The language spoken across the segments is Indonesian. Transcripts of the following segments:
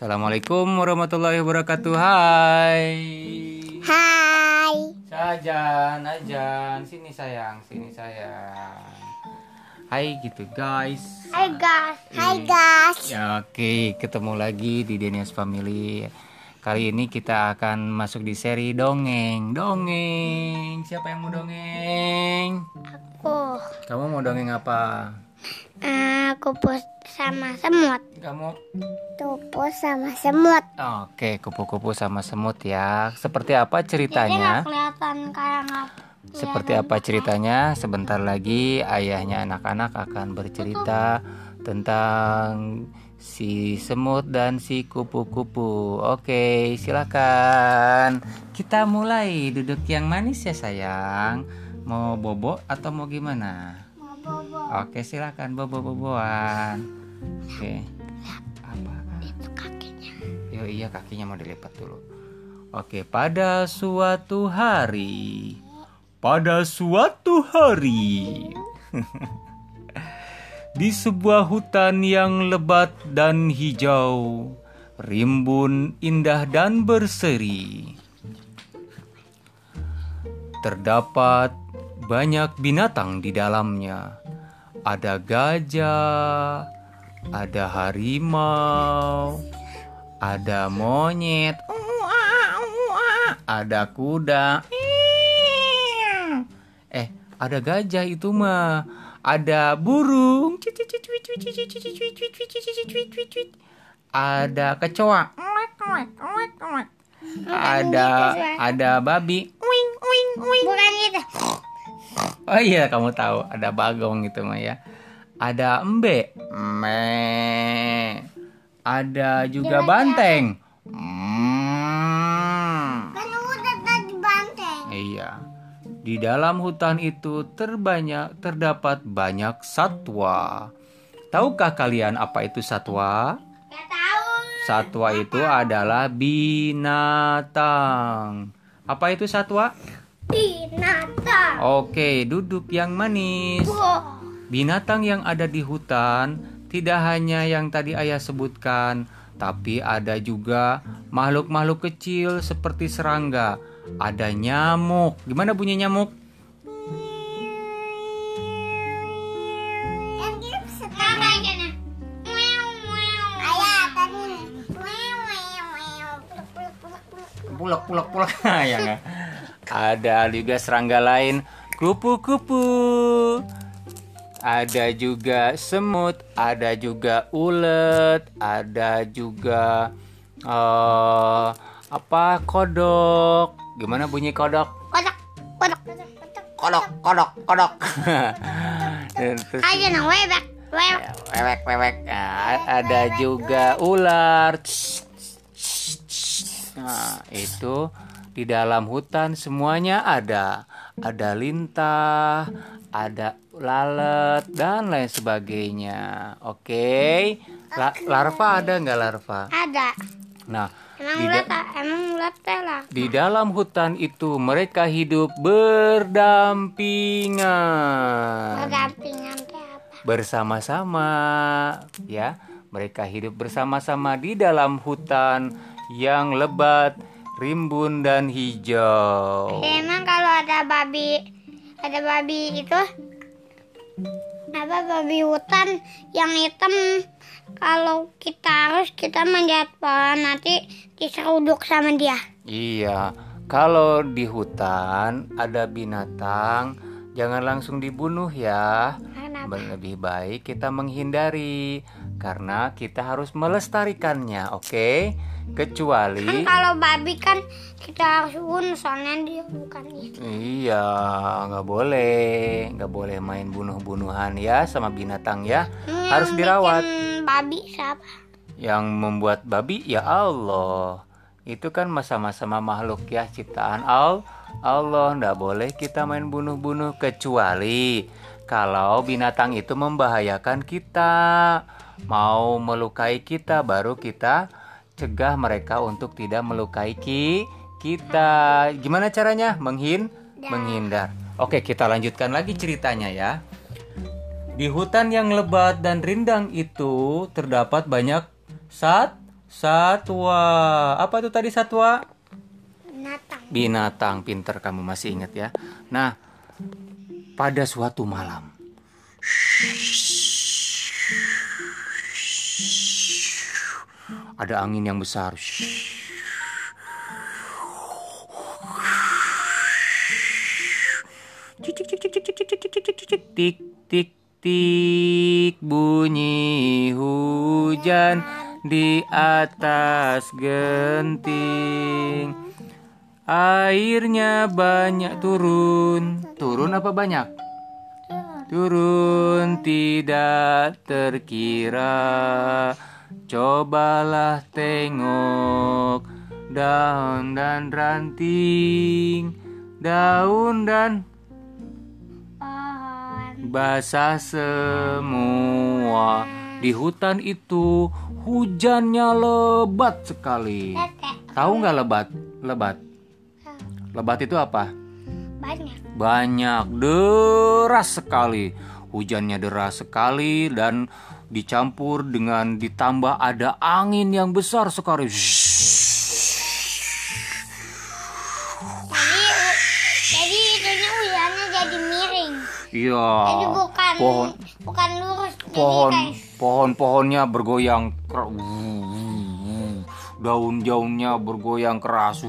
Assalamualaikum warahmatullahi wabarakatuh. Hai. Hai. Sajan, ajan, sini sayang, sini sayang. Hai gitu guys. Hai guys. Hai guys. Ya, Oke, ketemu lagi di Denias Family. Kali ini kita akan masuk di seri dongeng. Dongeng. Siapa yang mau dongeng? Oh, Kamu mau dongeng apa? Aku pus sama semut. Kamu Tupus sama semut. Oke, kupu-kupu sama semut ya. Seperti apa ceritanya? kelihatan kayak nggak. Seperti apa ceritanya? Sebentar lagi ayahnya anak-anak akan bercerita tentang si semut dan si kupu-kupu. Oke, silakan. Kita mulai duduk yang manis ya sayang. Mau bobo atau mau gimana? Bobo. Oke, silakan bobo-boboan. Oke. Apa? Itu kakinya. Yo iya kakinya mau dilipat dulu. Oke, pada suatu hari, pada suatu hari, di sebuah hutan yang lebat dan hijau, rimbun, indah dan berseri, terdapat banyak binatang di dalamnya. Ada gajah, ada harimau, ada monyet, ada kuda. Eh, ada gajah itu mah. Ada burung. Ada kecoa. Ada ada babi. Bukan itu. Oh iya, kamu tahu ada bagong itu mah ya. Ada embe. Me. Ada juga banteng. Hmm. Kan udah tadi banteng. Iya. Di dalam hutan itu terbanyak terdapat banyak satwa. Tahukah kalian apa itu satwa? Gak tahu. Satwa itu adalah binatang. Apa itu satwa? Binatang. Oke, duduk yang manis. Wow. Binatang yang ada di hutan tidak hanya yang tadi ayah sebutkan, tapi ada juga makhluk-makhluk kecil seperti serangga. Ada nyamuk. Gimana bunyi nyamuk? Pulak pulak pulak ya nggak? Ada juga serangga lain, kupu-kupu. Ada juga semut, ada juga ulet, ada juga eh apa kodok. Gimana bunyi kodok? Kodok, kodok, kodok. Dan terus Ayo nang webek webek. wewek, wewek. Nah, ada juga ular. Nah, itu di dalam hutan semuanya ada. Ada lintah, ada lalat dan lain sebagainya. Oke. La- larva ada nggak larva? Ada. Nah, Emang di, ulat emang ulat di dalam hutan itu mereka hidup berdampingan Berdampingan apa? bersama-sama ya mereka hidup bersama-sama di dalam hutan yang lebat rimbun dan hijau Emang kalau ada babi ada babi itu apa babi hutan yang hitam kalau kita harus kita manjat pohon nanti diseruduk sama dia. iya kalau di hutan ada binatang jangan langsung dibunuh ya Kenapa? lebih baik kita menghindari karena kita harus melestarikannya oke Kan kecuali kalau babi kan kita harus bunuh soalnya dia bukan itu. Iya, nggak boleh, nggak boleh main bunuh-bunuhan ya sama binatang ya. Harus Yang dirawat. bikin babi siapa? Yang membuat babi ya Allah. Itu kan masa-masa makhluk ya ciptaan Al Allah. Nggak boleh kita main bunuh-bunuh kecuali kalau binatang itu membahayakan kita, mau melukai kita, baru kita cegah mereka untuk tidak melukai ki kita. Gimana caranya? Menghin menghindar. Oke, kita lanjutkan lagi ceritanya ya. Di hutan yang lebat dan rindang itu terdapat banyak sat Satwa. Apa itu tadi satwa? Binatang. Binatang. Pinter kamu masih ingat ya. Nah, pada suatu malam. Ada angin yang besar. Tik tik tik bunyi hujan di atas genting. Airnya banyak turun. Turun apa banyak? Turun tidak terkira. Cobalah tengok daun dan ranting, daun dan Pohon. basah semua. Di hutan itu hujannya lebat sekali. Tahu nggak lebat? Lebat. Lebat itu apa? Banyak. Banyak, deras sekali. Hujannya deras sekali dan dicampur dengan ditambah ada angin yang besar sekali. Jadi, jadi itunya hujannya jadi miring. Iya. Jadi bukan pohon bukan lurus. pohon pohon-pohonnya bergoyang daun-daunnya bergoyang keras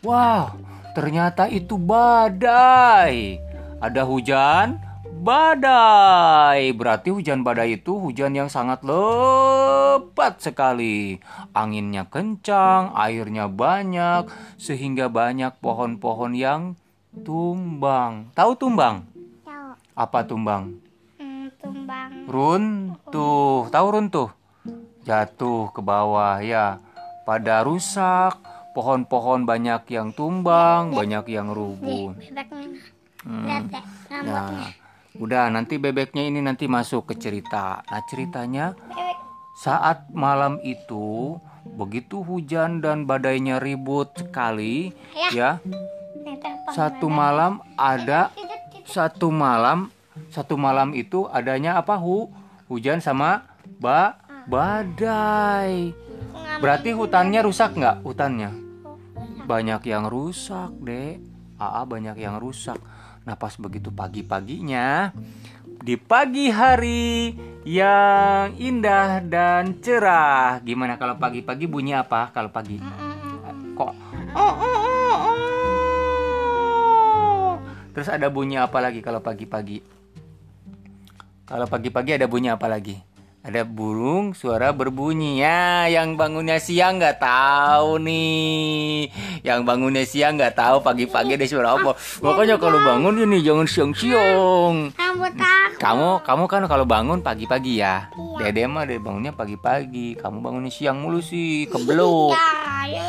wah ternyata itu badai. Ada hujan badai. Berarti hujan badai itu hujan yang sangat lebat sekali. Anginnya kencang airnya banyak sehingga banyak pohon-pohon yang tumbang. Tahu tumbang? Tahu. apa tumbang? Hmm, tumbang. runtuh. Tahu runtuh? Jatuh ke bawah ya. Pada rusak pohon-pohon banyak yang tumbang banyak yang rubuh. Hmm. Nah udah nanti bebeknya ini nanti masuk ke cerita. Nah ceritanya saat malam itu begitu hujan dan badainya ribut sekali ya. telepon. satu malam ada satu malam satu malam itu adanya apa? Hu hujan sama ba badai. Nggak berarti hutannya rusak nggak hutannya banyak yang rusak dek. Aa banyak yang rusak. Nah pas begitu pagi paginya di pagi hari yang indah dan cerah. Gimana kalau pagi-pagi bunyi apa? Kalau pagi. Kok? Terus ada bunyi apa lagi kalau pagi-pagi? Kalau pagi-pagi ada bunyi apa lagi ada burung suara berbunyi. Ya yang bangunnya siang nggak tahu nih. Yang bangunnya siang nggak tahu pagi-pagi ada suara apa. Makanya kalau bangun ini jangan siang-siang. Kamu kamu kan kalau bangun pagi-pagi ya. Dede mah dede bangunnya pagi-pagi. Kamu bangunnya siang mulu sih Ya, ya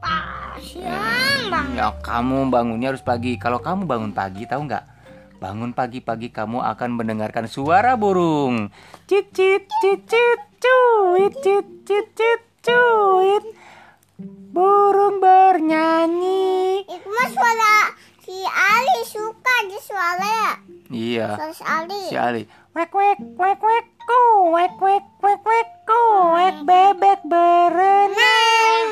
pas. Siang banget. Ya, kamu bangunnya harus pagi. Kalau kamu bangun pagi, tahu nggak? Bangun pagi-pagi kamu akan mendengarkan suara burung. Cicit, cicit, cuit, cicit, cicit, cuit. Burung bernyanyi. Itu mah suara si Ali suka di suara ya. Iya, Suara si Ali. si Ali. Wek, wek, wek, wek, ku, wek, wek, wek, wek, ku, wek, bebek berenang.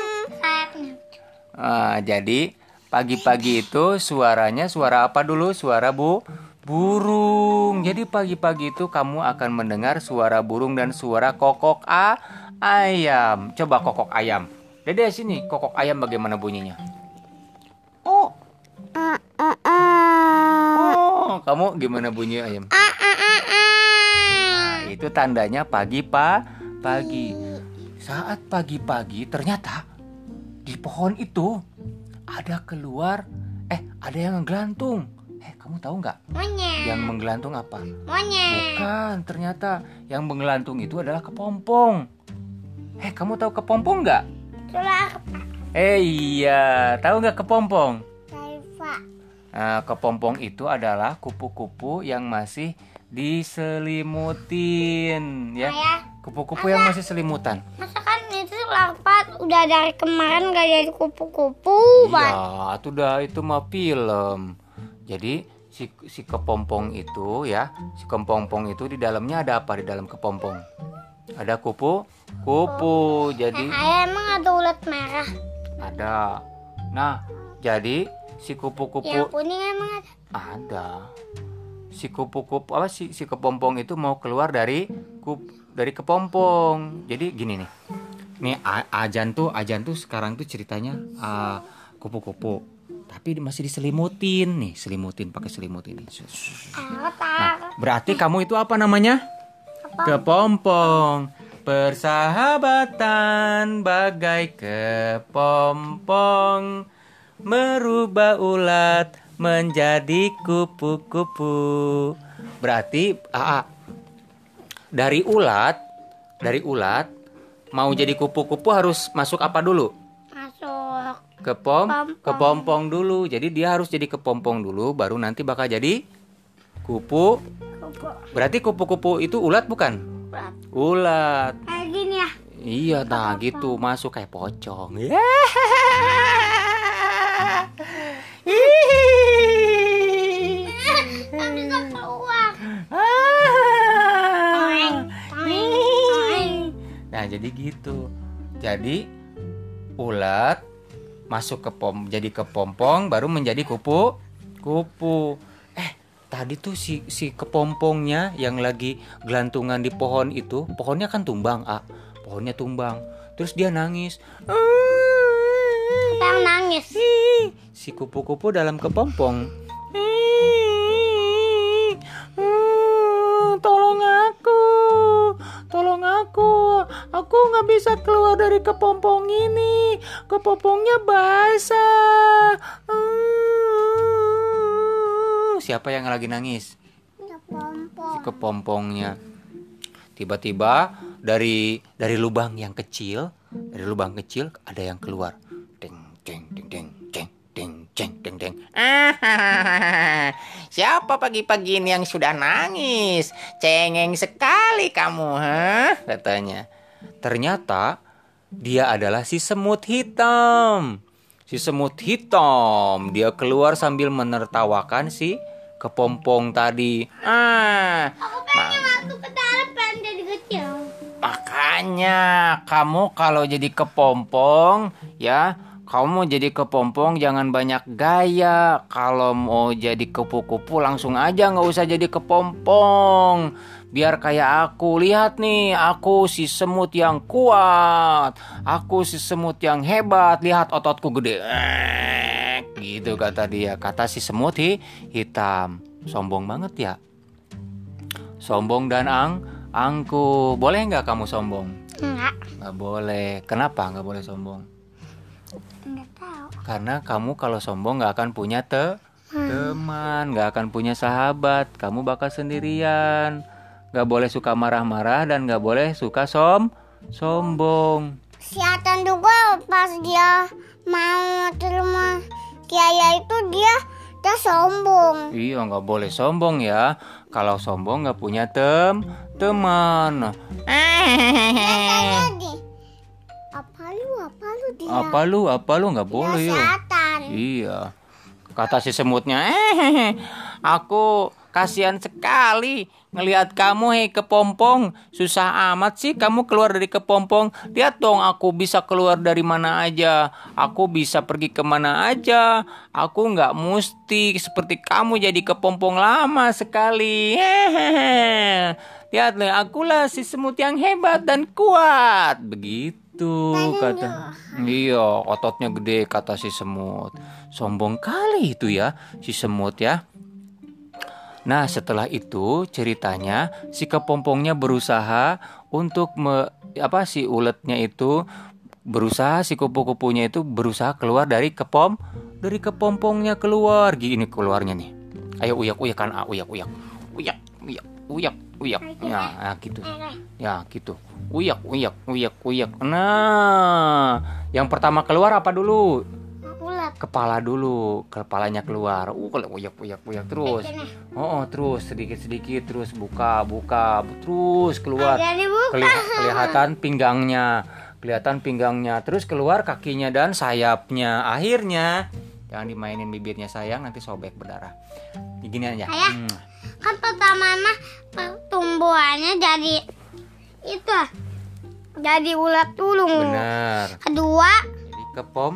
Ah, jadi pagi-pagi itu suaranya suara apa dulu? Suara bu burung. Jadi pagi-pagi itu kamu akan mendengar suara burung dan suara kokok a ayam. Coba kokok ayam. Dede sini, kokok ayam bagaimana bunyinya? Oh, oh, kamu gimana bunyi ayam? Ah, ah, ah, ah. Nah, itu tandanya pagi pa pagi. Saat pagi-pagi ternyata di pohon itu ada keluar eh ada yang menggelantung. Eh kamu tahu nggak Monyet. yang menggelantung apa? Monyet. Bukan, ternyata yang menggelantung itu adalah kepompong. Eh kamu tahu kepompong nggak? Eh iya, tahu nggak kepompong? Raifa. Nah, kepompong itu adalah kupu-kupu yang masih diselimutin ya. Ayah, Kupu-kupu yang masih selimutan. masa kan itu larva udah dari kemarin gak jadi kupu-kupu? Iya, itu udah itu mah film. Jadi si si kepompong itu ya, si kepompong itu di dalamnya ada apa di dalam kepompong? Ada kupu kupu. Jadi Ayah emang ada ulat merah. ada. Nah, jadi si kupu-kupu Yang kuning emang ada. ada. Si kupu-kupu apa si si kepompong itu mau keluar dari kup dari kepompong. Jadi gini nih. Nih Ajan tuh Ajan tuh sekarang tuh ceritanya ah, kupu-kupu. Tapi masih diselimutin nih, selimutin pakai selimut ini. Nah, berarti kamu itu apa namanya? Kepompong. Persahabatan bagai kepompong merubah ulat menjadi kupu-kupu. Berarti AA dari ulat, dari ulat mau jadi kupu-kupu harus masuk apa dulu? Masuk. Kepom, Pompong. kepompong dulu. Jadi dia harus jadi kepompong dulu baru nanti bakal jadi kupu. Kupu. Berarti kupu-kupu itu ulat bukan? Ulat. Ulat. Kayak gini ya. Iya, nah gitu masuk kayak pocong. Ya. Kan. Ah. Toeng, toeng. Nah, jadi gitu. Jadi ulat masuk ke pom jadi kepompong baru menjadi kupu kupu. Eh, tadi tuh si si kepompongnya yang lagi gelantungan di pohon itu, pohonnya kan tumbang, ah. Pohonnya tumbang. Terus dia nangis. Yang nangis? Si kupu-kupu dalam kepompong. Aku. Nggak bisa keluar dari kepompong ini. Kepompongnya basah. Hmm, Siapa yang lagi nangis? Ya Si pompong. kepompongnya. Tiba-tiba dari dari lubang yang kecil, dari lubang kecil ada yang keluar. Deng deng deng deng deng deng deng deng deng. Ah, siapa pagi-pagi ini yang sudah nangis? Cengeng sekali kamu, ha? Katanya. Ternyata dia adalah si semut hitam. Si semut hitam, dia keluar sambil menertawakan si kepompong tadi. Ah, Aku pengen masuk ke dalam pengen jadi kecil. Makanya kamu kalau jadi kepompong ya kamu jadi kepompong jangan banyak gaya Kalau mau jadi kupu-kupu langsung aja nggak usah jadi kepompong Biar kayak aku Lihat nih aku si semut yang kuat Aku si semut yang hebat Lihat ototku gede Gitu kata dia Kata si semut hi- hitam Sombong banget ya Sombong dan ang angku Boleh nggak kamu sombong? Enggak. Nggak boleh. Kenapa nggak boleh sombong? Enggak tahu. Karena kamu kalau sombong nggak akan punya te teman, nggak akan punya sahabat. Kamu bakal sendirian. Nggak boleh suka marah-marah dan nggak boleh suka som sombong. Si Atan juga pas dia mau terima kiai itu dia dia sombong. Iya nggak boleh sombong ya. Kalau sombong nggak punya tem teman. Apa lu apa lu dia? Apa lu? Apa lu nggak boleh. Atan. Iya. Kata si semutnya, eh, aku kasihan sekali ngelihat kamu hei kepompong. Susah amat sih kamu keluar dari kepompong. Lihat dong aku bisa keluar dari mana aja. Aku bisa pergi ke mana aja. Aku nggak mesti seperti kamu jadi kepompong lama sekali. Hehehe. Lihat nih, akulah si semut yang hebat dan kuat. Begitu kata. Iya, ototnya gede kata si semut. Sombong kali itu ya si semut ya. Nah, setelah itu ceritanya si kepompongnya berusaha untuk me, apa si uletnya itu berusaha si kupu-kupunya itu berusaha keluar dari kepom dari kepompongnya keluar gini keluarnya nih. Ayo uyak uyakan ah, uyak uyak. Uyak uyak uyak uyak. Ya, ya gitu. Ya, gitu. Uyak uyak uyak uyak. Nah, yang pertama keluar apa dulu? Kepala dulu kepalanya keluar uh kalau uyak uyak uyak terus oh, oh, terus sedikit sedikit terus buka buka terus keluar. Keli- kelihatan pinggangnya kelihatan pinggangnya terus keluar kakinya dan sayapnya akhirnya jangan dimainin bibirnya sayang nanti sobek berdarah gini aja Ayah. Hmm. Kan pertama mah pertumbuhannya jadi itu jadi ulat tulung. Benar. Kedua, Jadi kepom.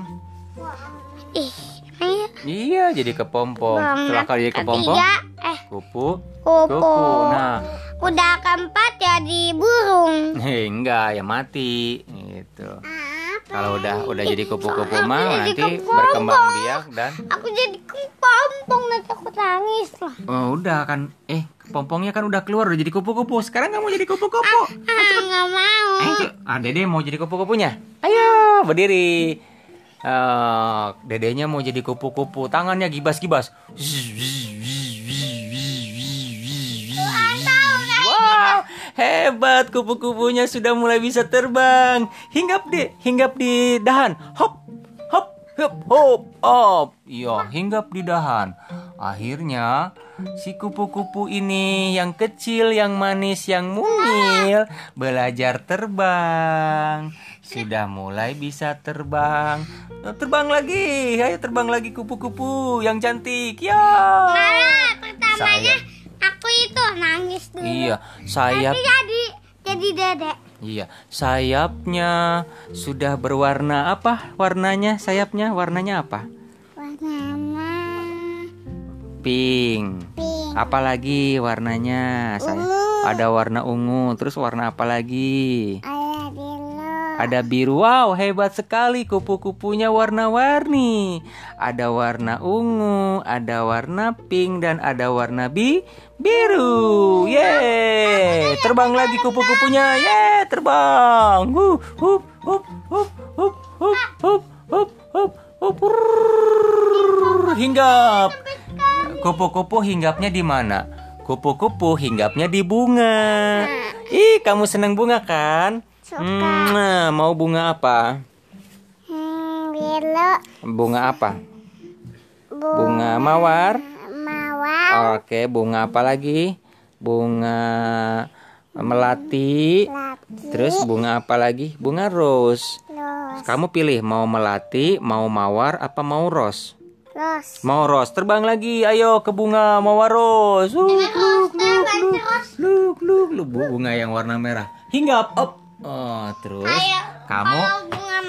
Ih, ayo. Iya, jadi kepompong. Setelah kali jadi kepompong, Ketiga, eh, kupu. kupu. Kupu. Nah, Udah keempat jadi burung. hei, enggak ya mati gitu. Apa? Kalau udah udah jadi kupu-kupu Aku mah nanti kepompong. berkembang biak dan Aku jadi kepompong nanti aku nangis lah. oh, udah kan eh kepompongnya kan udah keluar udah jadi kupu-kupu. Sekarang kamu jadi kupu-kupu. Ah, nggak mau. Ayo, ah, Dede mau jadi kupu-kupunya. Ayo, berdiri. Eh, dedenya mau jadi kupu-kupu, tangannya gibas-gibas. Wow, hebat kupu-kupunya sudah mulai bisa terbang. Hinggap deh, hinggap di dahan. Hop, hop, hop, hop, hop. Iya, hinggap di dahan. Akhirnya si kupu-kupu ini yang kecil, yang manis, yang mungil belajar terbang. Sudah mulai bisa terbang. Eh, Terbang lagi, ayo terbang lagi kupu-kupu yang cantik. Ya. Nah, pertamanya aku itu nangis dulu. Iya, sayap jadi jadi dedek. Iya, sayapnya sudah berwarna apa? Warnanya sayapnya warnanya apa? Warnanya Pink. pink. Apalagi warnanya? Say- Ungu. Ada warna ungu, terus warna apa lagi? Ada biru. Ada biru. Wow, hebat sekali kupu-kupunya warna-warni. Ada warna ungu, ada warna pink dan ada warna bi biru. Yeay! Terbang lagi kupu-kupunya. Yeay, terbang. Hup, hup, hup, hup, hup, hup, hup, hup, hup, hup. Hinggap. Kupu-kupu hinggapnya di mana? Kupu-kupu hinggapnya di bunga. Ih, kamu seneng bunga kan? Suka. Hmm, mau bunga apa? Hmm, biru. Bunga apa? Bu Bunga mawar. mawar. Oke, bunga apa lagi? Bunga melati. Lati. Terus bunga apa lagi? Bunga rose. Los. Kamu pilih mau melati, mau mawar, apa mau rose? Los. Mau rose. Terbang lagi. Ayo ke bunga mawar rose. Luk, luk, luk, luk, luk, luk, luk. Bu- Bunga yang warna merah. Hinggap. Up. Oh, terus Ayo, kamu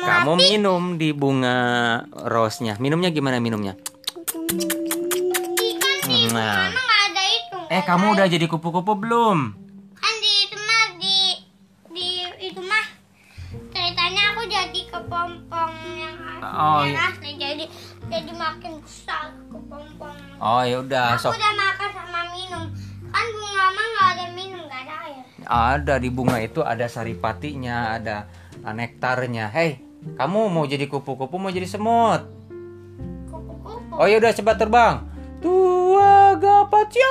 kamu minum di bunga rose-nya. Minumnya gimana minumnya? Ikan di Nah. ada itu. Eh, kamu udah jadi kupu-kupu belum? Kan di itu mah di di itu mah ceritanya aku jadi kepompong yang Oh, yang iya. asli jadi jadi makin besar kepompong. Oh, ya udah, Aku udah makan sama ada di bunga itu ada saripatinya, ada nektarnya. Hei, kamu mau jadi kupu-kupu mau jadi semut? Kupu-kupu. Oh ya udah cepat terbang. Tua gapat ya.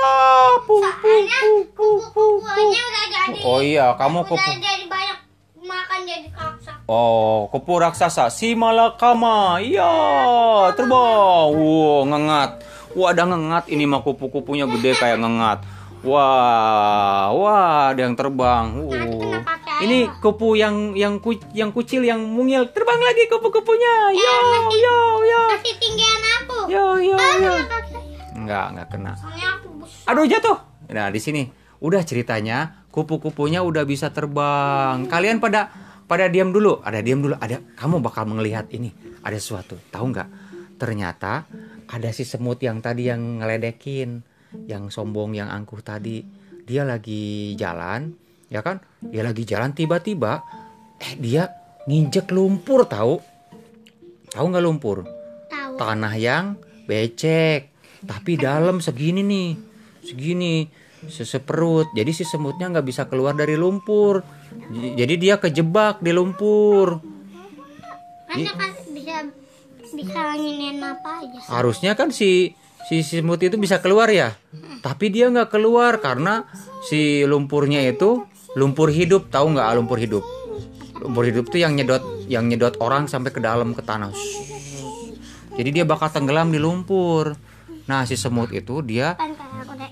Jadi. Oh iya, kamu udah kupu. jadi banyak makan jadi kaksa. Oh, kupu raksasa si malakama. Iya, terbang. Wow, ngengat. Wah, ada ngengat ini mah kupu-kupunya gede kayak ngengat. Wah, wah, ada yang terbang. Air. Ini kupu yang yang ku, yang kucil yang mungil terbang lagi kupu-kupunya. Yo, yo, yo. Masih tinggian aku. Yo, yo, Ah, yo. Enggak, enggak kena. Aduh, jatuh. Nah, di sini udah ceritanya kupu-kupunya udah bisa terbang. Kalian pada pada diam dulu. Ada diam dulu. Ada kamu bakal melihat ini. Ada sesuatu. Tahu nggak? Ternyata ada si semut yang tadi yang ngeledekin, yang sombong, yang angkuh tadi. Dia lagi jalan, ya kan? Dia lagi jalan tiba-tiba eh dia nginjek lumpur tahu. Tahu nggak lumpur? Tahu. tanah yang becek tapi dalam segini nih segini seseperut jadi si semutnya nggak bisa keluar dari lumpur jadi dia kejebak di lumpur kan bisa apa aja. harusnya kan si si semut itu bisa keluar ya tapi dia nggak keluar karena si lumpurnya itu lumpur hidup tahu nggak lumpur hidup lumpur hidup tuh yang nyedot yang nyedot orang sampai ke dalam ke tanah jadi dia bakal tenggelam di lumpur nah si semut itu dia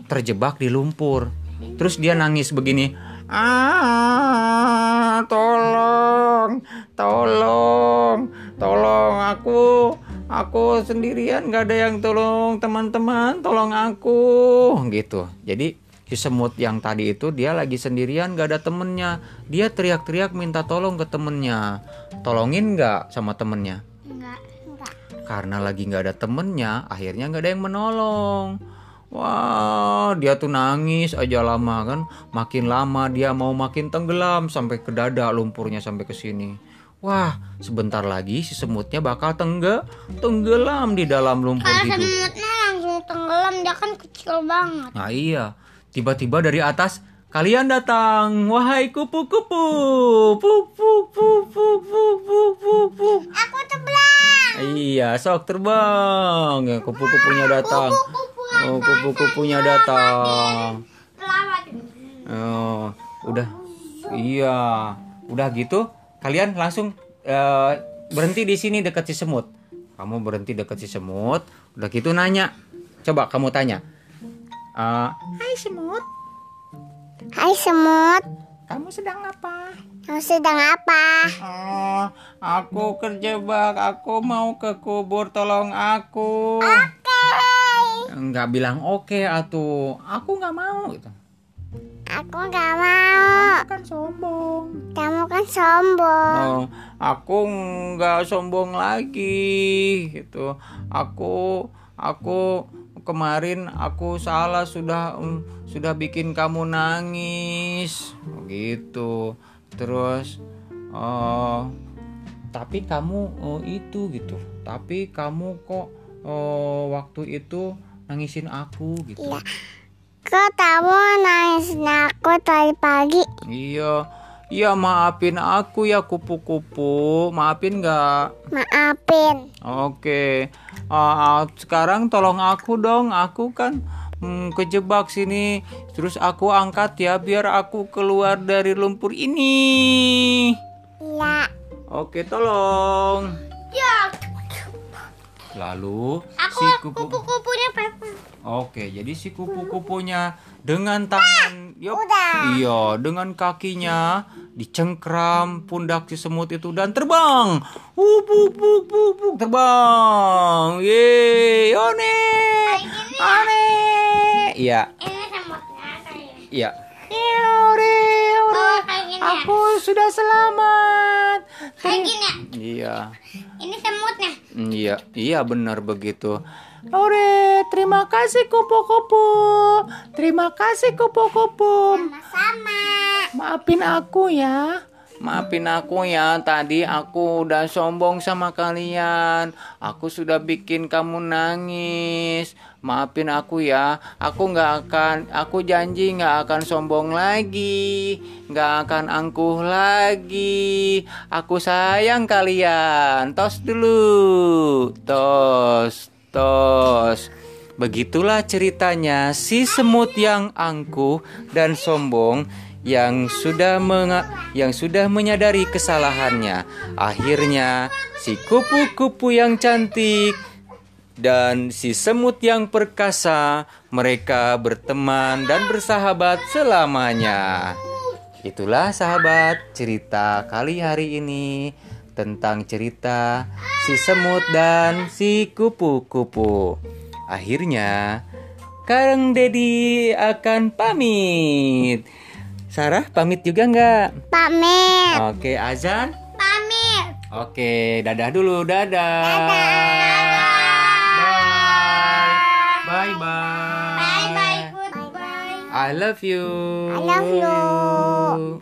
terjebak di lumpur. Terus dia nangis begini. Ah, tolong, tolong, tolong aku, aku sendirian nggak ada yang tolong teman-teman, tolong aku, gitu. Jadi si semut yang tadi itu dia lagi sendirian gak ada temennya. Dia teriak-teriak minta tolong ke temennya. Tolongin nggak sama temennya? Enggak. Enggak. Karena lagi nggak ada temennya, akhirnya nggak ada yang menolong. Wah, dia tuh nangis aja lama kan. Makin lama dia mau makin tenggelam sampai ke dada lumpurnya sampai ke sini. Wah, sebentar lagi si semutnya bakal tengge tenggelam di dalam lumpur Kalau hidup. semutnya langsung tenggelam, dia kan kecil banget. Nah iya, tiba-tiba dari atas kalian datang. Wahai kupu-kupu, pupu-pupu-pupu-pupu. Aku terbang. Iya, sok terbang. Ya, kupu-kupunya datang. Oh, kupu-kupunya datang. Oh, udah. Iya, udah gitu Kalian langsung eh, berhenti di sini dekat si semut. Kamu berhenti dekat si semut. Udah gitu nanya. Coba kamu tanya. Eh, Hai semut, Hai semut, kamu sedang apa? kamu sedang apa? Oh, aku kerjebak. Aku mau ke kubur. Tolong aku. Oke. Nggak bilang oke atuh. Aku nggak mau gitu. Aku nggak mau. kan sombong. Kamu kan sombong. Oh, aku nggak sombong lagi gitu. Aku aku kemarin aku salah sudah mm, sudah bikin kamu nangis gitu. Terus oh tapi kamu oh, itu gitu. Tapi kamu kok oh, waktu itu nangisin aku gitu. Iya. Kok kamu nangisin aku tadi pagi? Iya. Iya maafin aku ya kupu-kupu. Maafin nggak? Maafin. Oke, Ah, sekarang tolong aku dong. Aku kan hmm, kejebak sini. Terus aku angkat ya biar aku keluar dari lumpur ini. Iya. Oke, tolong. Ya. Lalu Aku si kupu kupu-kupunya Peppa. Oke, jadi si kupu-kupunya dengan tangan, iya, dengan kakinya dicengkram pundak si semut itu dan terbang. Wup, wup, wup, terbang. Yeay, one, one. Iya, kayak iya. Ore, ore. Oh, ya. Aku sudah selamat. Kayak gini ya. Iya. Ini semutnya. Mm, Iya, iya benar begitu. Ore, terima kasih kupu-kupu. Terima kasih kupu-kupu. Sama-sama. Maafin aku ya. Maafin aku ya, tadi aku udah sombong sama kalian. Aku sudah bikin kamu nangis. Maafin aku ya. Aku nggak akan, aku janji nggak akan sombong lagi, nggak akan angkuh lagi. Aku sayang kalian. Tos dulu, tos, tos. Begitulah ceritanya si semut yang angkuh dan sombong yang sudah menga- yang sudah menyadari kesalahannya. Akhirnya si kupu-kupu yang cantik dan si semut yang perkasa mereka berteman dan bersahabat selamanya. Itulah sahabat cerita kali hari ini tentang cerita si semut dan si kupu-kupu. Akhirnya Kang Dedi akan pamit. Sarah pamit juga nggak? Pamit. Oke, azan. Pamit. Oke, dadah dulu, dadah. Bye. Bye. Bye bye. Goodbye. I love you. I love you.